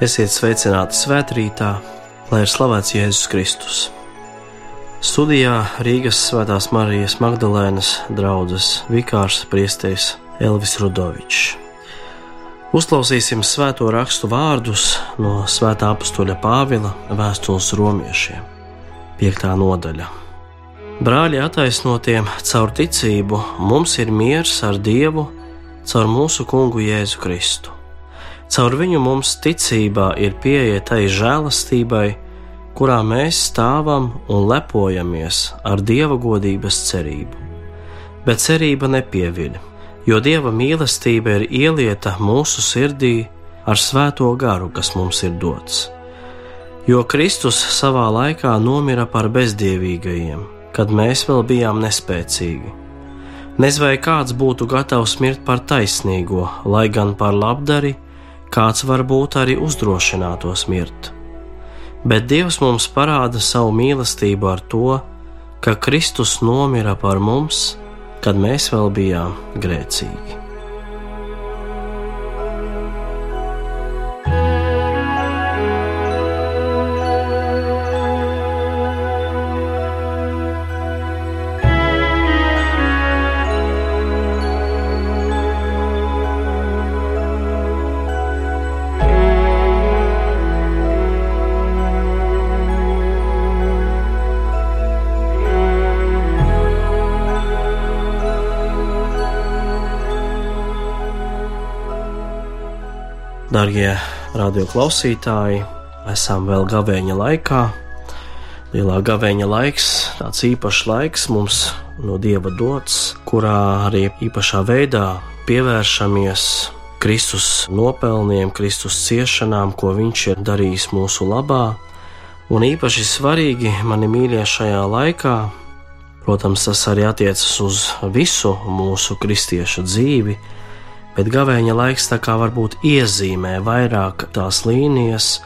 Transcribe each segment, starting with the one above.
Esiet sveicināti svētkrītā, lai ir slavēts Jēzus Kristus. Studijā Rīgas Svētās Marijas Magdalēnas draugs Vikārs Priestējs Elvis Rudovičs. Uzklausīsim svēto rakstu vārdus no Svētā apstuļa Pāvila vēstules romiešiem, 5. nodaļa. Brāļi attaisnotiem caur ticību mums ir miers ar Dievu caur mūsu kungu Jēzu Kristu Caur viņu mums ticībā ir pieeja tai žēlastībai, kurā mēs stāvam un lepojamies ar dieva godības cerību. Bet cerība nepieviļ, jo dieva mīlestība ir ielieta mūsu sirdī ar svēto garu, kas mums ir dots. Jo Kristus savā laikā nomira par bezdievīgajiem, kad mēs vēl bijām nespēcīgi. Nezinu, vai kāds būtu gatavs mirt par taisnīgo, lai gan par labdari, kāds varbūt arī uzdrošinātos mirt. Bet Dievs mums parāda savu mīlestību ar to, ka Kristus nomira par mums, kad mēs vēl bijām grēcīgi. Darbie radioklausītāji, esam vēl gavēņa laikā. Lielā gavēņa laiks, tāds īpašs laiks mums no dieva dots, kurā arī īpašā veidā pievēršamies Kristus nopelniem, Kristus ciešanām, ko Viņš ir darījis mūsu labā. Un īpaši svarīgi mani mīļie šajā laikā, protams, tas arī attiecas uz visu mūsu kristiešu dzīvi bet gavēņa laiks tā kā varbūt iezīmē vairāk tās līnijas,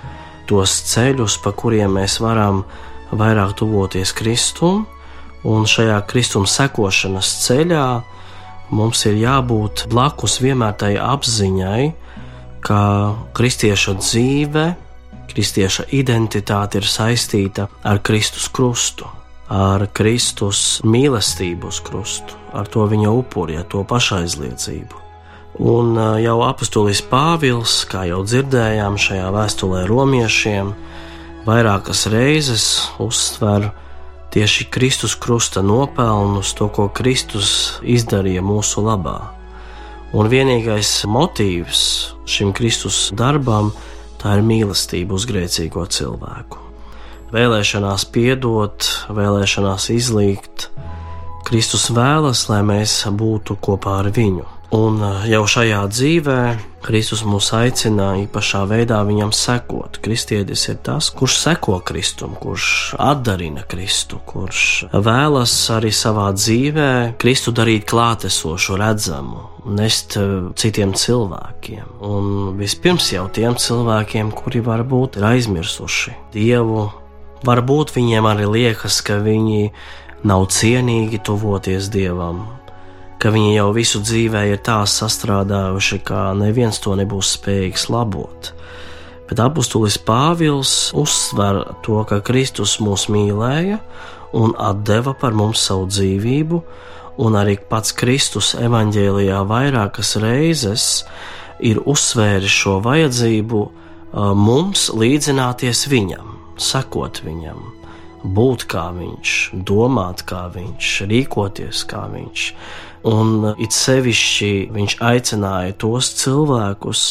tos ceļus, pa kuriem mēs varam vairāk tuvoties Kristum, un šajā Kristuma sekošanas ceļā mums ir jābūt blakus vienmēr tai apziņai, ka kristieša dzīve, kristieša identitāte ir saistīta ar Kristus krustu, ar Kristus mīlestību uz krustu, ar to viņa upuri, ar to pašaizliedzību. Un jau apustulis Pāvils, kā jau dzirdējām šajā vēstulē romiešiem, vairākas reizes uzsver tieši Kristus krusta nopelnus, to, ko Kristus izdarīja mūsu labā. Un vienīgais motīvs šim Kristus darbam tā ir mīlestība uz grēcīgo cilvēku. Vēlēšanās piedot, vēlēšanās izlīgt, Kristus vēlas, lai mēs būtu kopā ar viņu. Un eh, jau šajā dzīvē Kristus mūs aicina īpašā veidā viņam sekot. Kristietis ir tas, kurš seko Kristum, kurš atdarina Kristu, kurš vēlas arī savā dzīvē Kristu darīt klātesošu, redzamu, nest eh, citiem cilvēkiem. Un vispirms jau tiem cilvēkiem, kuri varbūt ir aizmirsuši Dievu, varbūt viņiem arī liekas, ka viņi nav cienīgi tuvoties Dievam ka viņi jau visu dzīvē ir tā sastrādājuši, ka neviens to nebūs spējīgs labot. Bet apustulis Pāvils uzsver to, ka Kristus mūs mīlēja un deva par mums savu dzīvību, un arī pats Kristus evaņģēlijā vairākas reizes ir uzsvēris šo vajadzību mums līdzināties viņam, sekot viņam, būt kā viņš, domāt kā viņš, rīkoties kā viņš. Un it sevišķi viņš aicināja tos cilvēkus,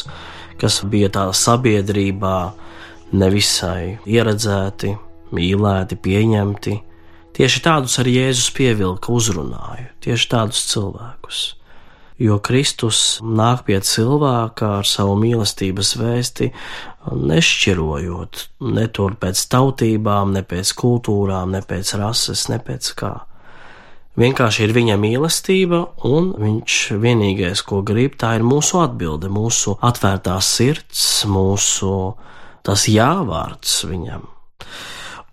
kas bija tādā sabiedrībā nevisai ieredzēti, mīlēti, pieņemti. Tieši tādus arī Jēzus pievilka, uzrunāja, tieši tādus cilvēkus. Jo Kristus nāk pie cilvēka ar savu mīlestības vēsti, nešķirojot ne pēc tautībām, ne pēc kultūrām, ne pēc rases, ne pēc kā. Vienkārši ir viņa mīlestība, un viņš vienīgais, ko grib, tā ir mūsu atbilde, mūsu atvērtā sirds, mūsu tas jāvārds viņam.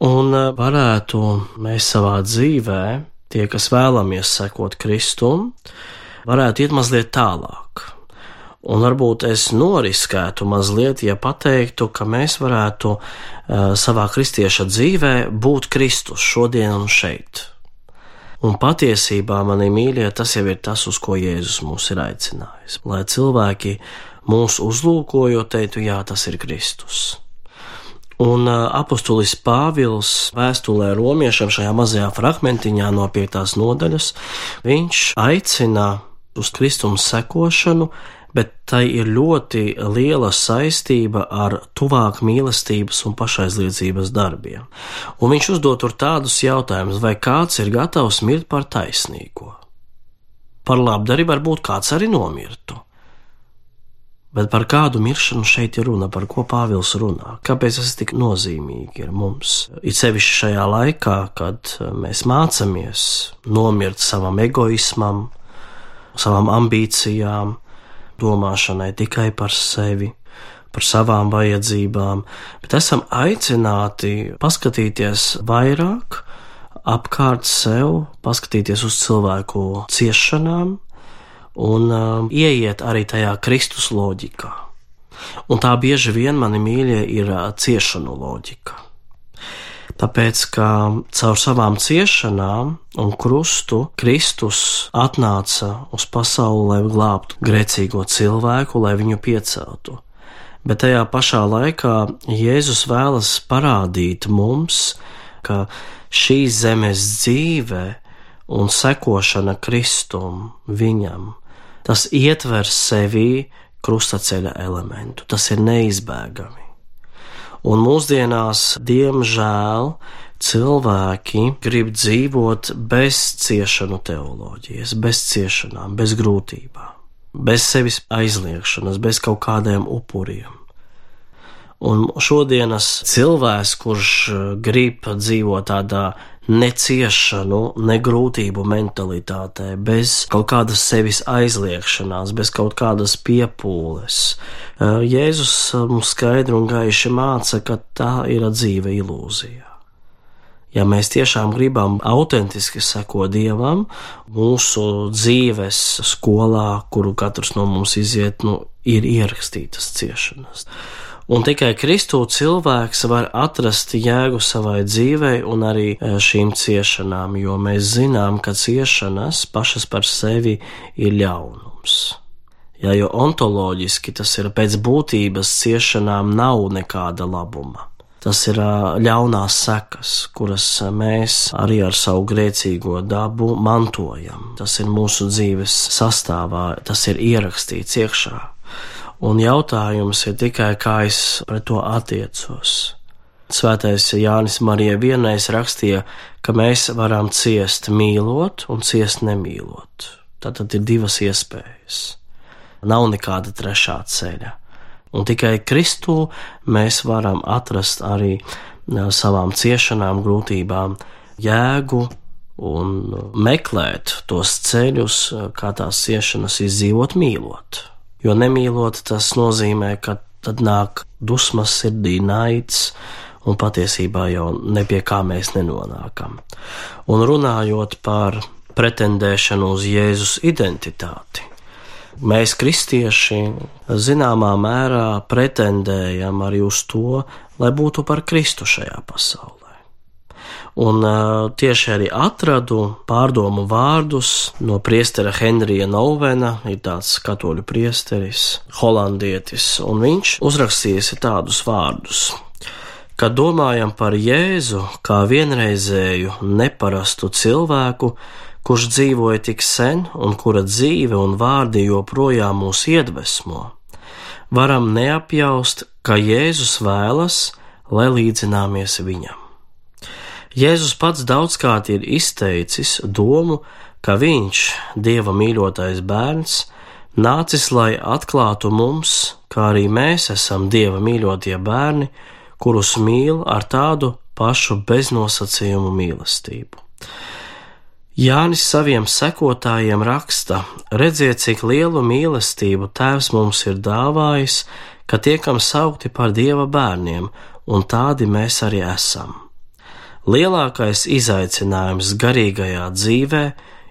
Un eh, varētu mēs savā dzīvē, tie, kas vēlamies sekot Kristum, varētu iet mazliet tālāk Un varbūt es noriskētu mazliet, ja pateiktu, ka mēs varētu uh, savā kristieša dzīvē būt Kristus šodien un šeit. Un patiesībā, mani mīļie, tas jau ir tas, uz ko Jēzus mūs ir aicinājis. Lai cilvēki mūsu uzlūkojot, teiktu, jā, tas ir Kristus. Un apustulis Pāvils vēstulē romiešiem šajā mazajā fragmentiņā no piektās nodaļas, viņš aicina uz Kristums sekošanu, bet tai ir ļoti liela saistība ar tuvāk mīlestības un pašaizliedzības darbiem. Un viņš uzdod tur tādus jautājumus, vai kāds ir gatavs mirt par taisnīgo. Par labdari varbūt kāds arī nomirtu. Bet par kādu miršanu šeit ir runa, par ko Pāvils runā? Kāpēc tas tik nozīmīgi ir mums? It sevišķi šajā laikā, kad mēs mācāmies nomirt savam egoismam, savām ambīcijām, domāšanai tikai par sevi, par savām vajadzībām, bet esam aicināti paskatīties vairāk apkārt sev, paskatīties uz cilvēku ciešanām un uh, ieiet arī tajā Kristus loģikā. Un tā bieži vien, mani mīļie, ir uh, ciešanu loģika. Tāpēc, ka caur savām ciešanām un krustu Kristus atnāca uz pasauli, lai glābtu grēcīgo cilvēku, lai viņu pieceltu. Bet tajā pašā laikā Jēzus vēlas parādīt mums, ka šī zemes dzīve un sekošana Kristum viņam, tas ietver sevī krustaceļa elementu, tas ir neizbēgami. Un mūsdienās, diemžēl, cilvēki grib dzīvot bez ciešanu teoloģijas, bez ciešanām, bez grūtībām, bez sevis aizliegšanas, bez kaut kādiem upuriem. Un šodienas cilvēks, kurš grib dzīvot tādā neciešanu, negrūtību mentalitātē, bez kaut kādas sevis aizliekšanās, bez kaut kādas piepūles. Jēzus mums skaidri un gaiši māca, ka tā ir dzīve ilūzija. Ja mēs tiešām gribam autentiski sekot Dievam, mūsu dzīves skolā, kuru katrs no mums iziet, nu, ir ierakstītas ciešanas. Un tikai Kristū cilvēks var atrast jēgu savai dzīvei un arī e, šīm ciešanām, jo mēs zinām, ka ciešanas pašas par sevi ir ļaunums. Jā, jo ontoloģiski tas ir pēc būtības ciešanām nav nekāda labuma. Tas ir e, ļaunās sekas, kuras mēs arī ar savu grēcīgo dabu mantojam. Tas ir mūsu dzīves sastāvā, tas ir ierakstīts iekšā un jautājums ir tikai, kā es pret to attiecos. Svētais Jānis Marija vienreiz rakstīja, ka mēs varam ciest mīlot un ciest nemīlot. Tātad ir divas iespējas. Nav nekāda trešā ceļa. Un tikai Kristū mēs varam atrast arī savām ciešanām, grūtībām jēgu un meklēt tos ceļus, kā tās ciešanas izdzīvot mīlot. Jo nemīlot, tas nozīmē, ka tad nāk dusmas sirdī, naids, un patiesībā jau nepie kā mēs nenonākam. Un runājot par pretendēšanu uz Jēzus identitāti, mēs, kristieši, zināmā mērā pretendējam arī uz to, lai būtu par Kristu šajā pasaulē. Un uh, tieši arī atradu pārdomu vārdus no priestera Henrija Novena, ir tāds katoļu priesteris, holandietis, un viņš uzrakstījis tādus vārdus. Kad domājam par Jēzu kā vienreizēju, neparastu cilvēku, kurš dzīvoja tik sen un kura dzīve un vārdi joprojām mūs iedvesmo, varam neapjaust, ka Jēzus vēlas, lai līdzināmies viņam. Jēzus pats daudzkārt ir izteicis domu, ka viņš, Dieva mīļotais bērns, nācis, lai atklātu mums, kā arī mēs esam Dieva mīļotie bērni, kurus mīl ar tādu pašu beznosacījumu mīlestību. Jānis saviem sekotājiem raksta: Redziet, cik lielu mīlestību Tēvs mums ir dāvājis, ka tiekam saukti par Dieva bērniem, un tādi mēs arī esam. Lielākais izaicinājums garīgajā dzīvē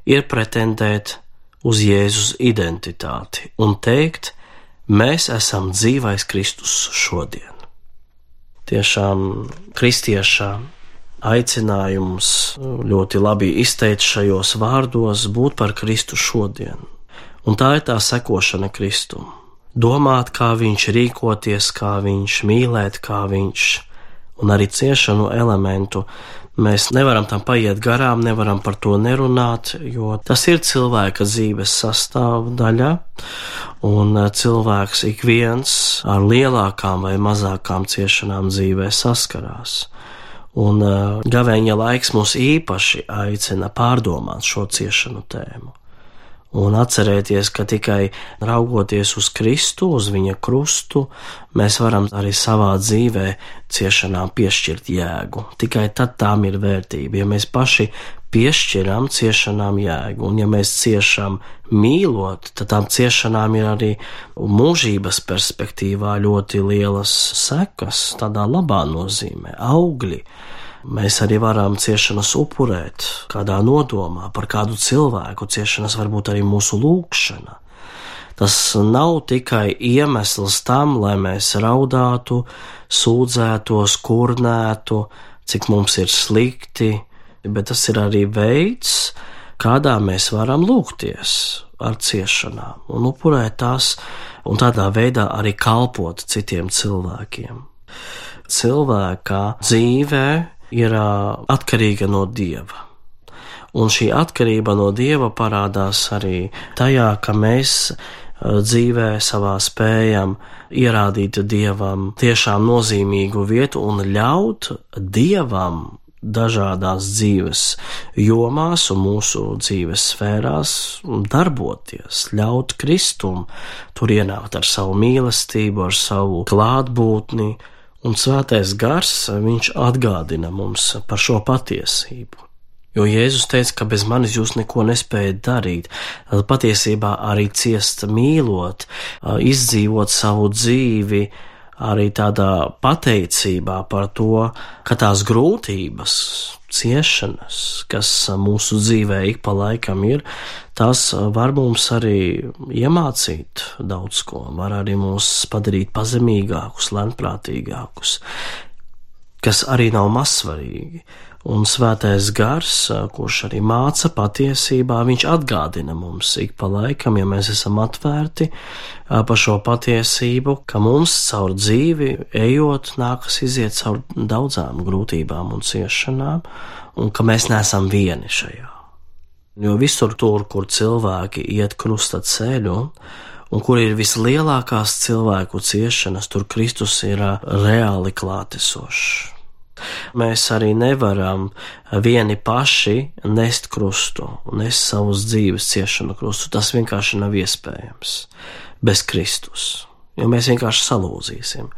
ir pretendēt uz Jēzus identitāti un teikt, Mēs esam dzīvais Kristus šodien. Tiešām kristieša aicinājums ļoti labi izteikt šajos vārdos būt par Kristu šodien. Un tā ir tā sekošana Kristum. Domāt, kā viņš rīkoties, kā viņš mīlēt, kā viņš, un arī ciešanu elementu Mēs nevaram tam paiet garām, nevaram par to nerunāt, jo tas ir cilvēka dzīves sastāvdaļa, un eh, cilvēks ik viens ar lielākām vai mazākām ciešanām dzīvē saskarās. Un uh, gavēņa laiks mūs īpaši aicina pārdomāt šo ciešanu tēmu un atcerēties, ka tikai raugoties uz Kristu, uz viņa krustu, mēs varam arī savā dzīvē ciešanām piešķirt jēgu. Tikai tad tām ir vērtība, ja mēs paši piešķiram ciešanām jēgu, un ja mēs ciešam mīlot, tad tām ciešanām ir arī mūžības perspektīvā ļoti lielas sekas, tādā labā nozīmē, augļi Mēs arī varam ciešanas upurēt kādā nodomā par kādu cilvēku. Ciešanas var būt arī mūsu lūkšana. Tas nav tikai iemesls tam, lai mēs raudātu, sūdzētos, kurnētu, cik mums ir slikti, bet tas ir arī veids, kādā mēs varam lūgties ar ciešanām un upurēt tās, un tādā veidā arī kalpot citiem cilvēkiem. Cilvēka dzīvē ir atkarīga no dieva. Un šī atkarība no dieva parādās arī tajā, ka mēs dzīvē savā spējam ierādīt dievam tiešām nozīmīgu vietu un ļaut dievam dažādās dzīves jomās un mūsu dzīves sfērās darboties, ļaut Kristum tur ienākt ar savu mīlestību, ar savu klātbūtni, un svētais gars viņš atgādina mums par šo patiesību. Jo Jēzus teica, ka bez manis jūs neko nespējat darīt. Patiesībā arī ciest mīlot, izdzīvot savu dzīvi, arī tādā pateicībā par to, ka tās grūtības, ciešanas, kas mūsu dzīvē ik pa laikam ir, tas var mums arī iemācīt daudz ko, var arī mūs padarīt pazemīgākus, lēnprātīgākus, kas arī nav mazsvarīgi. Un svētais gars, kurš arī māca patiesībā, viņš atgādina mums ik pa laikam, ja mēs esam atvērti par šo patiesību, ka mums caur dzīvi ejot nākas iziet caur daudzām grūtībām un ciešanām, un ka mēs neesam vieni šajā. Jo visur tur, kur cilvēki iet krusta ceļu, un kur ir vislielākās cilvēku ciešanas, tur Kristus ir reāli klātesošs. Mēs arī nevaram vieni paši nest krustu, nest savus dzīves ciešanu krustu. Tas vienkārši nav iespējams bez Kristus, jo mēs vienkārši salūzīsim.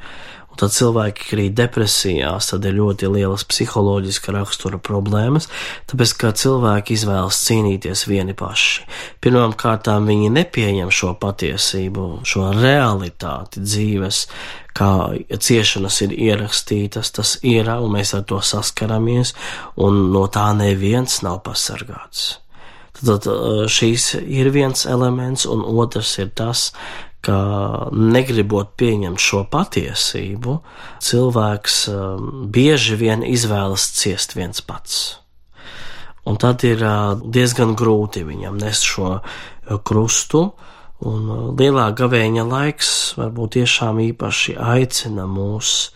Tad cilvēki krīt depresijās, tad ir ļoti lielas psiholoģiska rakstura problēmas, tāpēc ka cilvēki izvēlas cīnīties vieni paši. Pirmkārt, viņi nepieņem šo patiesību, šo realitāti dzīves, kā ciešanas ir ierakstītas, tas ir, un mēs ar to saskaramies, un no tā neviens nav pasargāts. Tad šīs ir viens elements, un otrs ir tas, ka negribot pieņemt šo patiesību, cilvēks um, bieži vien izvēlas ciest viens pats. Un tad ir uh, diezgan grūti viņam nest šo uh, krustu, un uh, lielā gavēņa laiks varbūt tiešām īpaši aicina mūs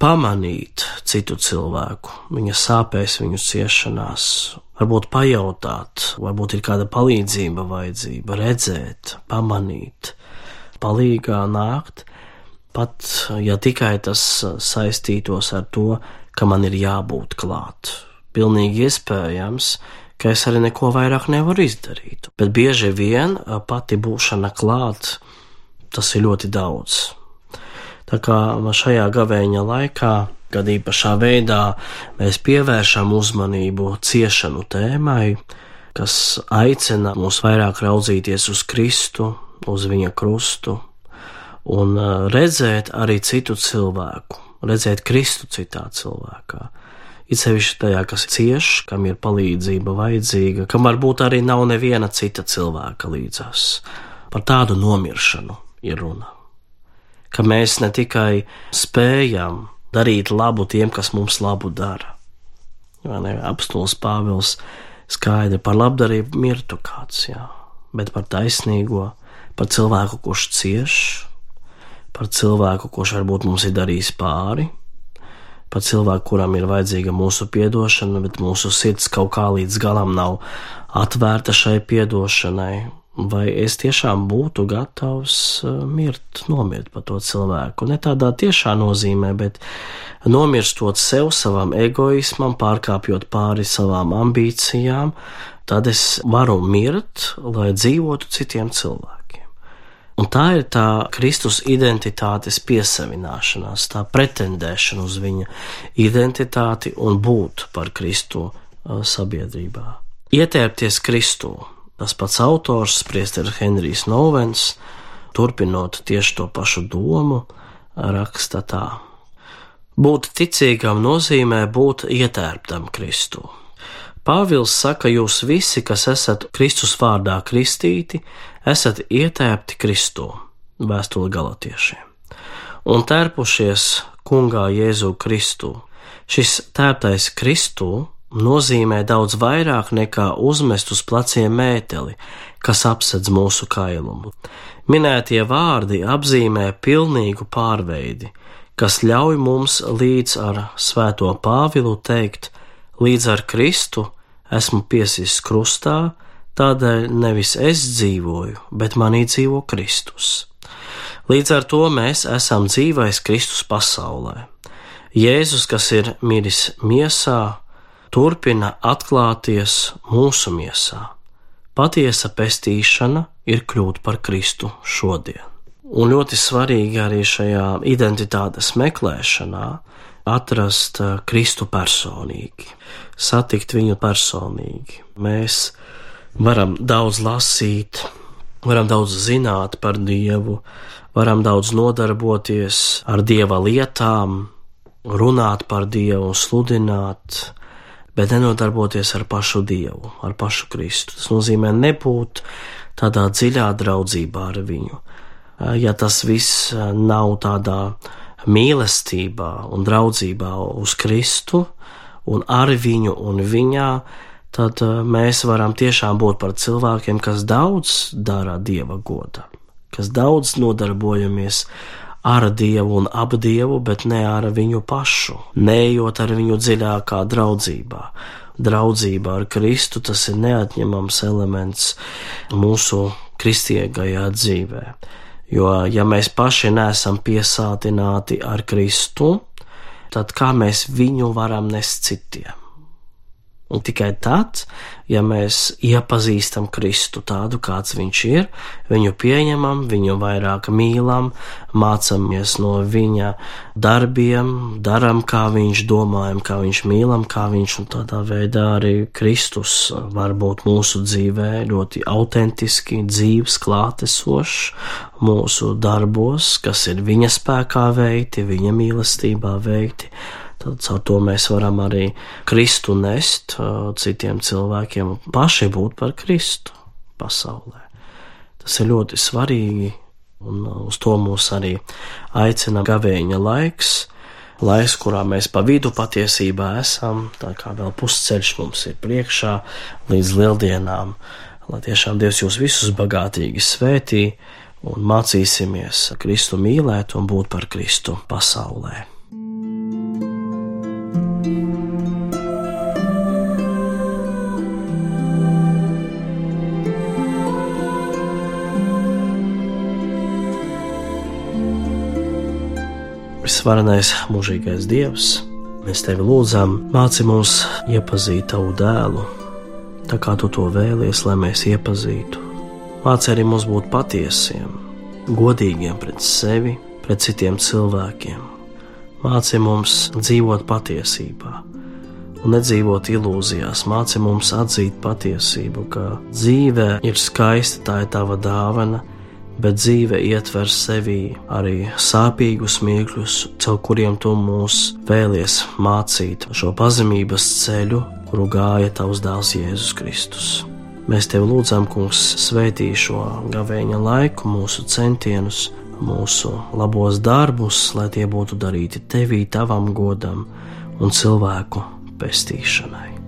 pamanīt citu cilvēku, viņa sāpēs, viņu ciešanās, varbūt pajautāt, varbūt ir kāda palīdzība vajadzība, redzēt, pamanīt, palīgā nākt, pat ja tikai tas saistītos ar to, ka man ir jābūt klāt. Pilnīgi iespējams, ka es arī neko vairāk nevaru izdarīt, bet bieži vien pati būšana klāt, tas ir ļoti daudz. Tā kā šajā gavēņa laikā, kad īpašā veidā mēs pievēršam uzmanību ciešanu tēmai, kas aicina mūs vairāk raudzīties uz Kristu, uz viņa krustu un redzēt arī citu cilvēku, redzēt Kristu citā cilvēkā. It sevišķi tajā, kas cieš, kam ir palīdzība vajadzīga, kam varbūt arī nav neviena cita cilvēka līdzās. Par tādu nomiršanu ir runa. Ka mēs ne tikai spējam darīt labu tiem, kas mums labu dara. Apstults Pāvils skaidri par labdarību mirtu kāds, jā, bet par taisnīgo, par cilvēku, kurš cieš, par cilvēku, kurš varbūt mums ir darījis pāri, par cilvēku, kuram ir vajadzīga mūsu atdošana, bet mūsu sirds kaut kā līdz galam nav atvērta šai atdošanai. Vai es tiešām būtu gatavs eh, mirt, nomirt par to cilvēku? Ne tādā tiešā nozīmē, bet nomirstot sev, savam egoismam, pārkāpjot pāri savām ambīcijām, tad es varu mirt, lai dzīvotu citiem cilvēkiem. Un tā ir tā Kristus identitātes piesavināšanās, tā pretendēšana uz viņa identitāti un būt par Kristu sabiedrībā. Ietērpties Kristū, tas pats autors, Priesteris Henrijs Novens, turpinot tieši to pašu domu, raksta tā. Būt ticīgam nozīmē būt ietērptam Kristū. Pāvils saka, jūs visi, kas esat Kristus vārdā kristīti, esat ietēpti Kristū, vēstuli galotiešiem, un tērpušies kungā Jēzu Kristū. Šis tērptais Kristū nozīmē daudz vairāk nekā uzmest uz pleciem mēteli, kas apsedz mūsu kailumu. Minētie vārdi apzīmē pilnīgu pārveidi, kas ļauj mums līdz ar svēto Pāvilu teikt, līdz ar Kristu esmu piesists krustā, tādēļ nevis es dzīvoju, bet manī dzīvo Kristus. Līdz ar to mēs esam dzīvais Kristus pasaulē. Jēzus, kas ir miris miesā, turpina atklāties mūsu miesā. Patiesa pestīšana ir kļūt par Kristu šodien. Un ļoti svarīgi arī šajā identitātes meklēšanā atrast eh, Kristu personīgi, satikt viņu personīgi. Mēs varam daudz lasīt, varam daudz zināt par Dievu, varam daudz nodarboties ar Dieva lietām, runāt par Dievu, sludināt, bet nenodarboties ar pašu Dievu, ar pašu Kristu. Tas nozīmē nebūt tādā dziļā draudzībā ar viņu. Ja tas viss nav tādā mīlestībā un draudzībā uz Kristu un ar viņu un viņā, tad eh, mēs varam tiešām būt par cilvēkiem, kas daudz dara Dieva godā, kas daudz nodarbojamies ar Dievu un ap Dievu, bet ne ar viņu pašu, neejot ar viņu dziļākā draudzībā. Draudzība ar Kristu tas ir neatņemams elements mūsu kristīgajā dzīvēm. Jo, ja mēs paši neesam piesātināti ar Kristu, tad kā mēs viņu varam nest citiem? Un tikai tad, ja mēs iepazīstam Kristu tādu, kāds viņš ir, viņu pieņemam, viņu vairāk mīlam, mācāmies no viņa darbiem, darām, kā viņš domājam, kā viņš mīlam, kā viņš un tādā veidā arī Kristus var būt mūsu dzīvē ļoti autentiski, dzīves, klātesošs mūsu darbos, kas ir viņa spēkā veikti, viņa mīlestībā veikti Tad caur to mēs varam arī Kristu nest citiem cilvēkiem, paši būt par Kristu pasaulē. Tas ir ļoti svarīgi, un uz to mūs arī aicina gavēņa laiks, laiks, kurā mēs pa vidu patiesībā esam, tā kā vēl pusceļš mums ir priekšā līdz lieldienām, lai tiešām Dievs jūs visus bagātīgi svētī un mācīsimies Kristu mīlēt un būt par Kristu pasaulē. Visvarenais mūžīgais Dievs, mēs tevi lūdzam, māci mums iepazīt tavu dēlu, tā kā tu to vēlies, lai mēs iepazītu. Māci arī mums būt patiesiem, godīgiem pret sevi, pret citiem cilvēkiem. Māci mums dzīvot patiesībā un nedzīvot ilūzijās. Māci mums atzīt patiesību, ka dzīve ir skaista, tā ir tava dāvana, bet dzīve ietver sevī arī sāpīgus mirkļus, caur kuriem tu mūs vēlies mācīt šo pazemības ceļu, kuru gāja tavs dēls Jēzus Kristus. Mēs tev lūdzam, kungs, svētī šo gavēņa laiku, mūsu centienus, mūsu labos darbus, lai tie būtu darīti tevī, tavam godam un cilvēku pestīšanai.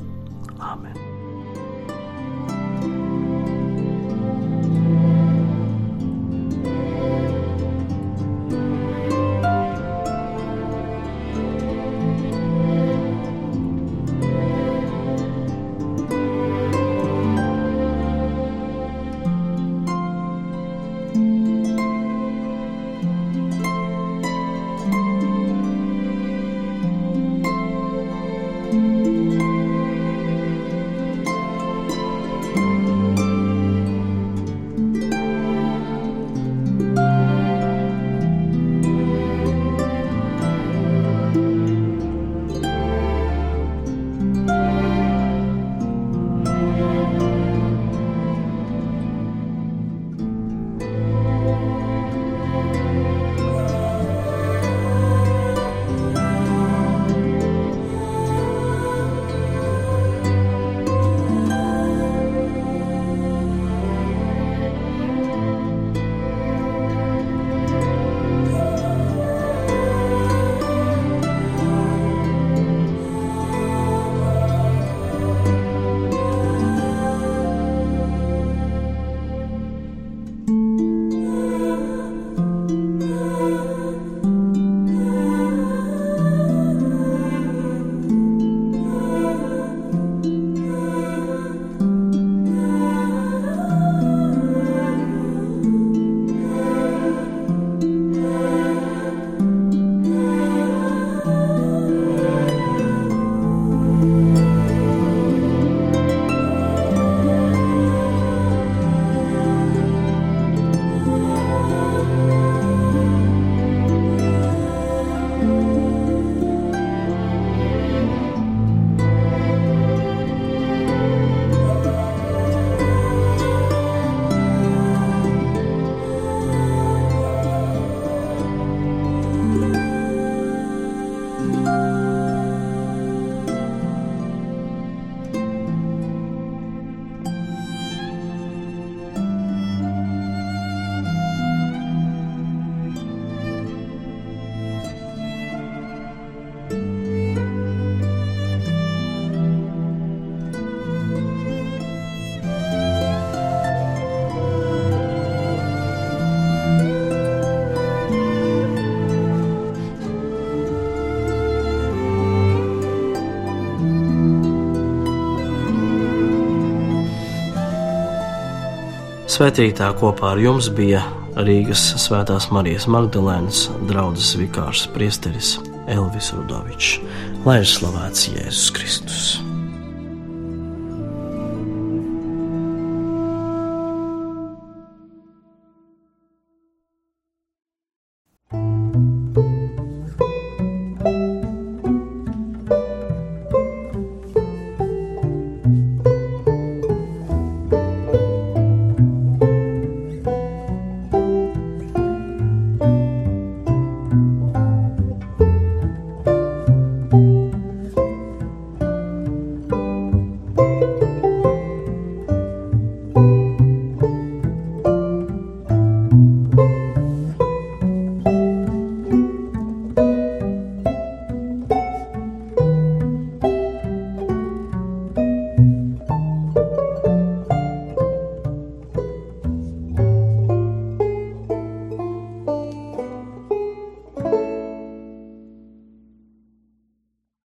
Svētītā kopā ar jums bija Rīgas Svētās Marijas Magdalēnas draugs vikārs priesteris Elvis Rudovičs. Lai ir slavēts Jēzus Kristus!